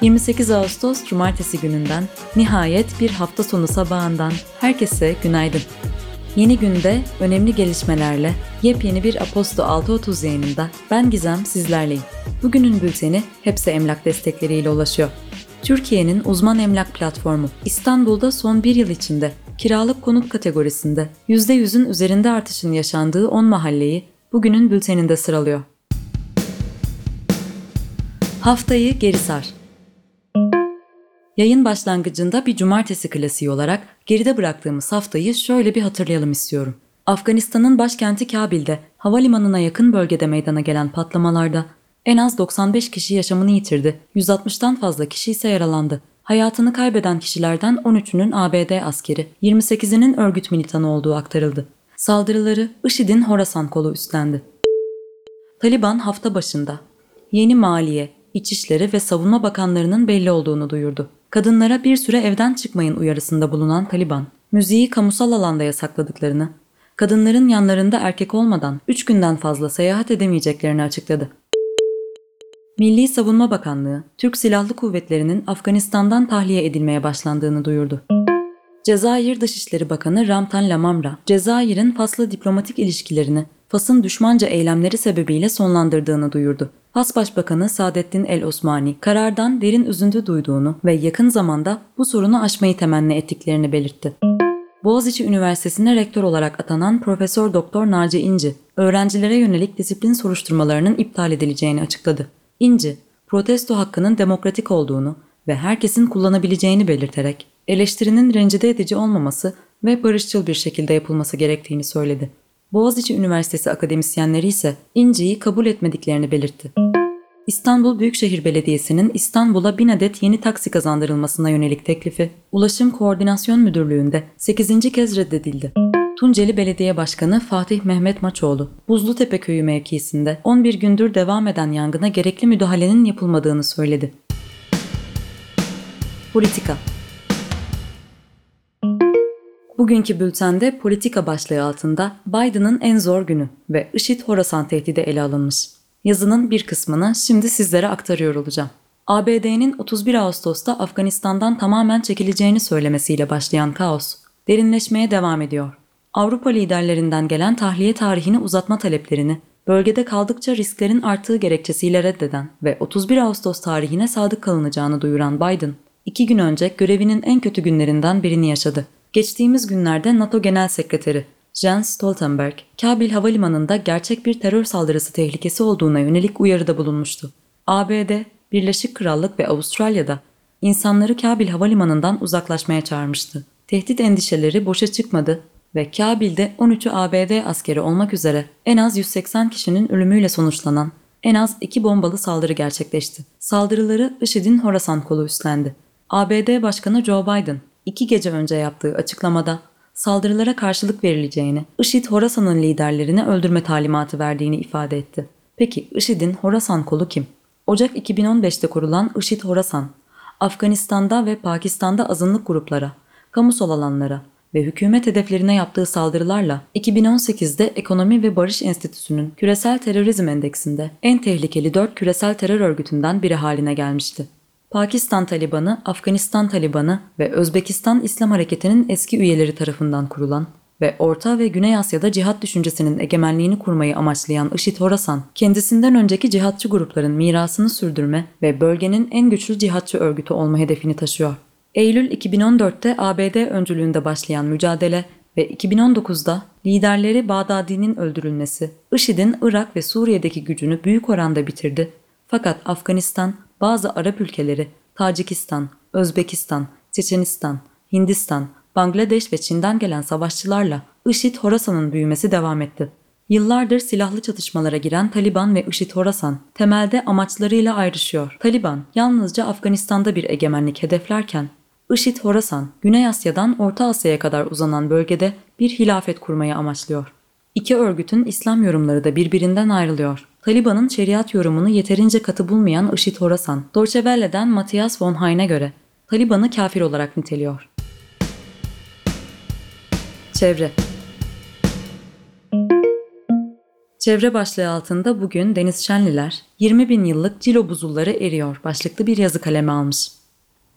28 Ağustos Cumartesi gününden, nihayet bir hafta sonu sabahından herkese günaydın. Yeni günde önemli gelişmelerle yepyeni bir Aposto 6.30 yayınında ben Gizem sizlerleyim. Bugünün bülteni hepsi emlak destekleriyle ulaşıyor. Türkiye'nin uzman emlak platformu İstanbul'da son bir yıl içinde kiralık konut kategorisinde %100'ün üzerinde artışın yaşandığı 10 mahalleyi bugünün bülteninde sıralıyor. Haftayı geri sar. Yayın başlangıcında bir cumartesi klasiği olarak geride bıraktığımız haftayı şöyle bir hatırlayalım istiyorum. Afganistan'ın başkenti Kabil'de havalimanına yakın bölgede meydana gelen patlamalarda en az 95 kişi yaşamını yitirdi, 160'tan fazla kişi ise yaralandı. Hayatını kaybeden kişilerden 13'ünün ABD askeri, 28'inin örgüt militanı olduğu aktarıldı. Saldırıları IŞİD'in Horasan kolu üstlendi. Taliban hafta başında yeni maliye, İçişleri ve Savunma Bakanlarının belli olduğunu duyurdu. Kadınlara bir süre evden çıkmayın uyarısında bulunan Taliban, müziği kamusal alanda yasakladıklarını, kadınların yanlarında erkek olmadan 3 günden fazla seyahat edemeyeceklerini açıkladı. Milli Savunma Bakanlığı, Türk Silahlı Kuvvetleri'nin Afganistan'dan tahliye edilmeye başlandığını duyurdu. Cezayir Dışişleri Bakanı Ramtan Lamamra, Cezayir'in Fas'la diplomatik ilişkilerini Fas'ın düşmanca eylemleri sebebiyle sonlandırdığını duyurdu. Fas Başbakanı Saadettin El Osmani, karardan derin üzüntü duyduğunu ve yakın zamanda bu sorunu aşmayı temenni ettiklerini belirtti. Boğaziçi Üniversitesi'ne rektör olarak atanan Profesör Doktor Naci İnci, öğrencilere yönelik disiplin soruşturmalarının iptal edileceğini açıkladı. İnci, protesto hakkının demokratik olduğunu ve herkesin kullanabileceğini belirterek eleştirinin rencide edici olmaması ve barışçıl bir şekilde yapılması gerektiğini söyledi. Boğaziçi Üniversitesi akademisyenleri ise İnci'yi kabul etmediklerini belirtti. İstanbul Büyükşehir Belediyesi'nin İstanbul'a bin adet yeni taksi kazandırılmasına yönelik teklifi Ulaşım Koordinasyon Müdürlüğü'nde 8. kez reddedildi. Tunceli Belediye Başkanı Fatih Mehmet Maçoğlu, Buzlutepe Köyü mevkisinde 11 gündür devam eden yangına gerekli müdahalenin yapılmadığını söyledi. Politika Bugünkü bültende politika başlığı altında Biden'ın en zor günü ve IŞİD Horasan tehdidi ele alınmış. Yazının bir kısmını şimdi sizlere aktarıyor olacağım. ABD'nin 31 Ağustos'ta Afganistan'dan tamamen çekileceğini söylemesiyle başlayan kaos derinleşmeye devam ediyor. Avrupa liderlerinden gelen tahliye tarihini uzatma taleplerini bölgede kaldıkça risklerin arttığı gerekçesiyle reddeden ve 31 Ağustos tarihine sadık kalınacağını duyuran Biden, iki gün önce görevinin en kötü günlerinden birini yaşadı. Geçtiğimiz günlerde NATO Genel Sekreteri Jens Stoltenberg, Kabil Havalimanı'nda gerçek bir terör saldırısı tehlikesi olduğuna yönelik uyarıda bulunmuştu. ABD, Birleşik Krallık ve Avustralya'da insanları Kabil Havalimanı'ndan uzaklaşmaya çağırmıştı. Tehdit endişeleri boşa çıkmadı ve Kabil'de 13'ü ABD askeri olmak üzere en az 180 kişinin ölümüyle sonuçlanan en az iki bombalı saldırı gerçekleşti. Saldırıları IŞİD'in Horasan kolu üstlendi. ABD Başkanı Joe Biden, iki gece önce yaptığı açıklamada saldırılara karşılık verileceğini, IŞİD Horasan'ın liderlerini öldürme talimatı verdiğini ifade etti. Peki IŞİD'in Horasan kolu kim? Ocak 2015'te kurulan IŞİD Horasan, Afganistan'da ve Pakistan'da azınlık gruplara, kamusal alanlara ve hükümet hedeflerine yaptığı saldırılarla 2018'de Ekonomi ve Barış Enstitüsü'nün Küresel Terörizm Endeksinde en tehlikeli 4 küresel terör örgütünden biri haline gelmişti. Pakistan Talibanı, Afganistan Talibanı ve Özbekistan İslam Hareketi'nin eski üyeleri tarafından kurulan ve Orta ve Güney Asya'da cihat düşüncesinin egemenliğini kurmayı amaçlayan IŞİD Horasan, kendisinden önceki cihatçı grupların mirasını sürdürme ve bölgenin en güçlü cihatçı örgütü olma hedefini taşıyor. Eylül 2014'te ABD öncülüğünde başlayan mücadele ve 2019'da liderleri Bağdadi'nin öldürülmesi, IŞİD'in Irak ve Suriye'deki gücünü büyük oranda bitirdi. Fakat Afganistan, bazı Arap ülkeleri, Tacikistan, Özbekistan, Çeçenistan, Hindistan, Bangladeş ve Çin'den gelen savaşçılarla IŞİD Horasan'ın büyümesi devam etti. Yıllardır silahlı çatışmalara giren Taliban ve IŞİD Horasan temelde amaçlarıyla ayrışıyor. Taliban yalnızca Afganistan'da bir egemenlik hedeflerken IŞİD Horasan, Güney Asya'dan Orta Asya'ya kadar uzanan bölgede bir hilafet kurmayı amaçlıyor. İki örgütün İslam yorumları da birbirinden ayrılıyor. Taliban'ın şeriat yorumunu yeterince katı bulmayan IŞİD Horasan, Deutsche Welle'den Matthias von Hayn'e göre Taliban'ı kafir olarak niteliyor. Çevre Çevre başlığı altında bugün Deniz Şenliler 20 bin yıllık Cilo buzulları eriyor başlıklı bir yazı kaleme almış.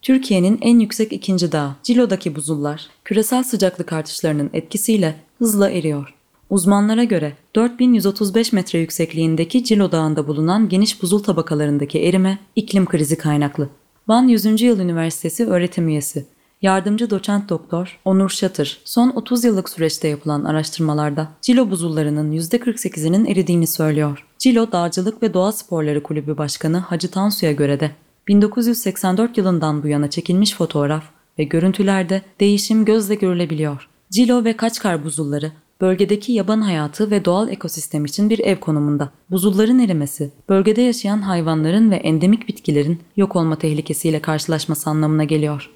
Türkiye'nin en yüksek ikinci dağı Cilo'daki buzullar küresel sıcaklık artışlarının etkisiyle hızla eriyor. Uzmanlara göre 4135 metre yüksekliğindeki Cilo Dağı'nda bulunan geniş buzul tabakalarındaki erime iklim krizi kaynaklı. Van 100. Yıl Üniversitesi öğretim üyesi, yardımcı doçent doktor Onur Şatır, son 30 yıllık süreçte yapılan araştırmalarda Cilo buzullarının %48'inin eridiğini söylüyor. Cilo Dağcılık ve Doğa Sporları Kulübü Başkanı Hacı Tansu'ya göre de 1984 yılından bu yana çekilmiş fotoğraf ve görüntülerde değişim gözle görülebiliyor. Cilo ve Kaçkar buzulları bölgedeki yaban hayatı ve doğal ekosistem için bir ev konumunda. Buzulların erimesi, bölgede yaşayan hayvanların ve endemik bitkilerin yok olma tehlikesiyle karşılaşması anlamına geliyor.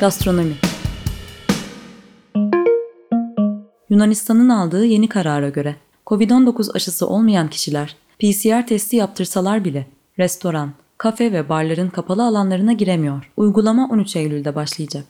Gastronomi Yunanistan'ın aldığı yeni karara göre COVID-19 aşısı olmayan kişiler PCR testi yaptırsalar bile restoran, kafe ve barların kapalı alanlarına giremiyor. Uygulama 13 Eylül'de başlayacak.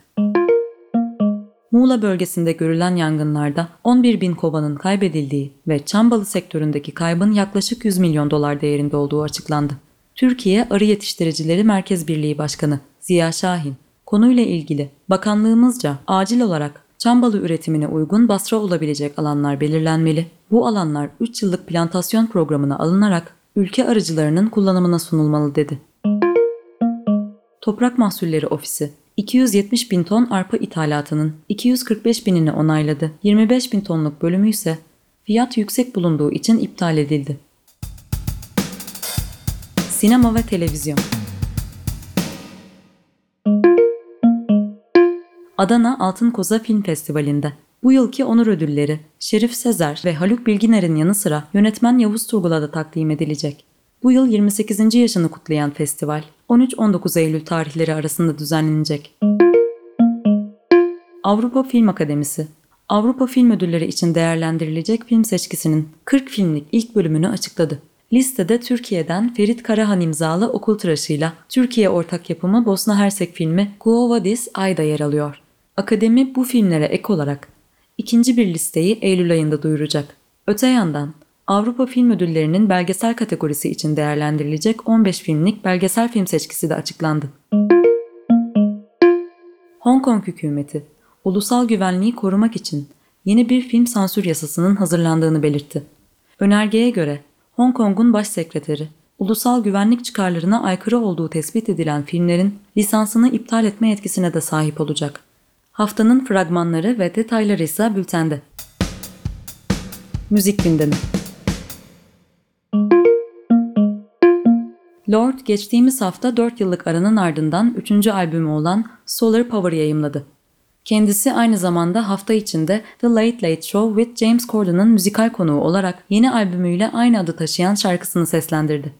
Muğla bölgesinde görülen yangınlarda 11 bin kovanın kaybedildiği ve çambalı sektöründeki kaybın yaklaşık 100 milyon dolar değerinde olduğu açıklandı. Türkiye Arı Yetiştiricileri Merkez Birliği Başkanı Ziya Şahin, konuyla ilgili bakanlığımızca acil olarak çambalı üretimine uygun basra olabilecek alanlar belirlenmeli. Bu alanlar 3 yıllık plantasyon programına alınarak ülke arıcılarının kullanımına sunulmalı dedi. Toprak Mahsulleri Ofisi 270 bin ton arpa ithalatının 245 binini onayladı. 25 bin tonluk bölümü ise fiyat yüksek bulunduğu için iptal edildi. Sinema ve televizyon Adana Altın Koza Film Festivali'nde bu yılki onur ödülleri Şerif Sezer ve Haluk Bilginer'in yanı sıra yönetmen Yavuz Turgul'a da takdim edilecek. Bu yıl 28. yaşını kutlayan festival 13-19 Eylül tarihleri arasında düzenlenecek. Avrupa Film Akademisi Avrupa Film Ödülleri için değerlendirilecek film seçkisinin 40 filmlik ilk bölümünü açıkladı. Listede Türkiye'den Ferit Karahan imzalı okul tıraşıyla Türkiye ortak yapımı Bosna Hersek filmi Kuovadis Ayda yer alıyor. Akademi bu filmlere ek olarak ikinci bir listeyi Eylül ayında duyuracak. Öte yandan Avrupa Film Ödülleri'nin belgesel kategorisi için değerlendirilecek 15 filmlik belgesel film seçkisi de açıklandı. Hong Kong hükümeti, ulusal güvenliği korumak için yeni bir film sansür yasasının hazırlandığını belirtti. Önergeye göre Hong Kong'un başsekreteri, ulusal güvenlik çıkarlarına aykırı olduğu tespit edilen filmlerin lisansını iptal etme yetkisine de sahip olacak. Haftanın fragmanları ve detayları ise bültende. Müzik gündemi Lord geçtiğimiz hafta 4 yıllık aranın ardından 3. albümü olan Solar Power yayımladı. Kendisi aynı zamanda hafta içinde The Late Late Show with James Corden'ın müzikal konuğu olarak yeni albümüyle aynı adı taşıyan şarkısını seslendirdi.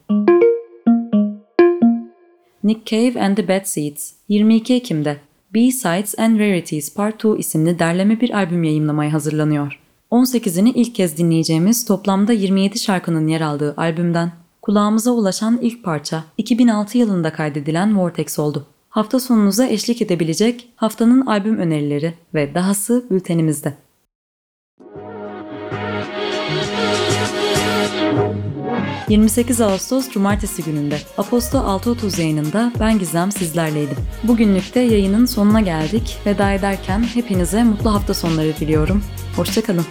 Nick Cave and the Bad Seeds 22 Ekim'de B-Sides and Rarities Part 2 isimli derleme bir albüm yayımlamaya hazırlanıyor. 18'ini ilk kez dinleyeceğimiz toplamda 27 şarkının yer aldığı albümden kulağımıza ulaşan ilk parça 2006 yılında kaydedilen Vortex oldu. Hafta sonunuza eşlik edebilecek haftanın albüm önerileri ve dahası bültenimizde. ...28 Ağustos Cumartesi gününde Aposto 6.30 yayınında ben Gizem sizlerleydim. Bugünlük de yayının sonuna geldik. Veda ederken hepinize mutlu hafta sonları diliyorum. Hoşçakalın.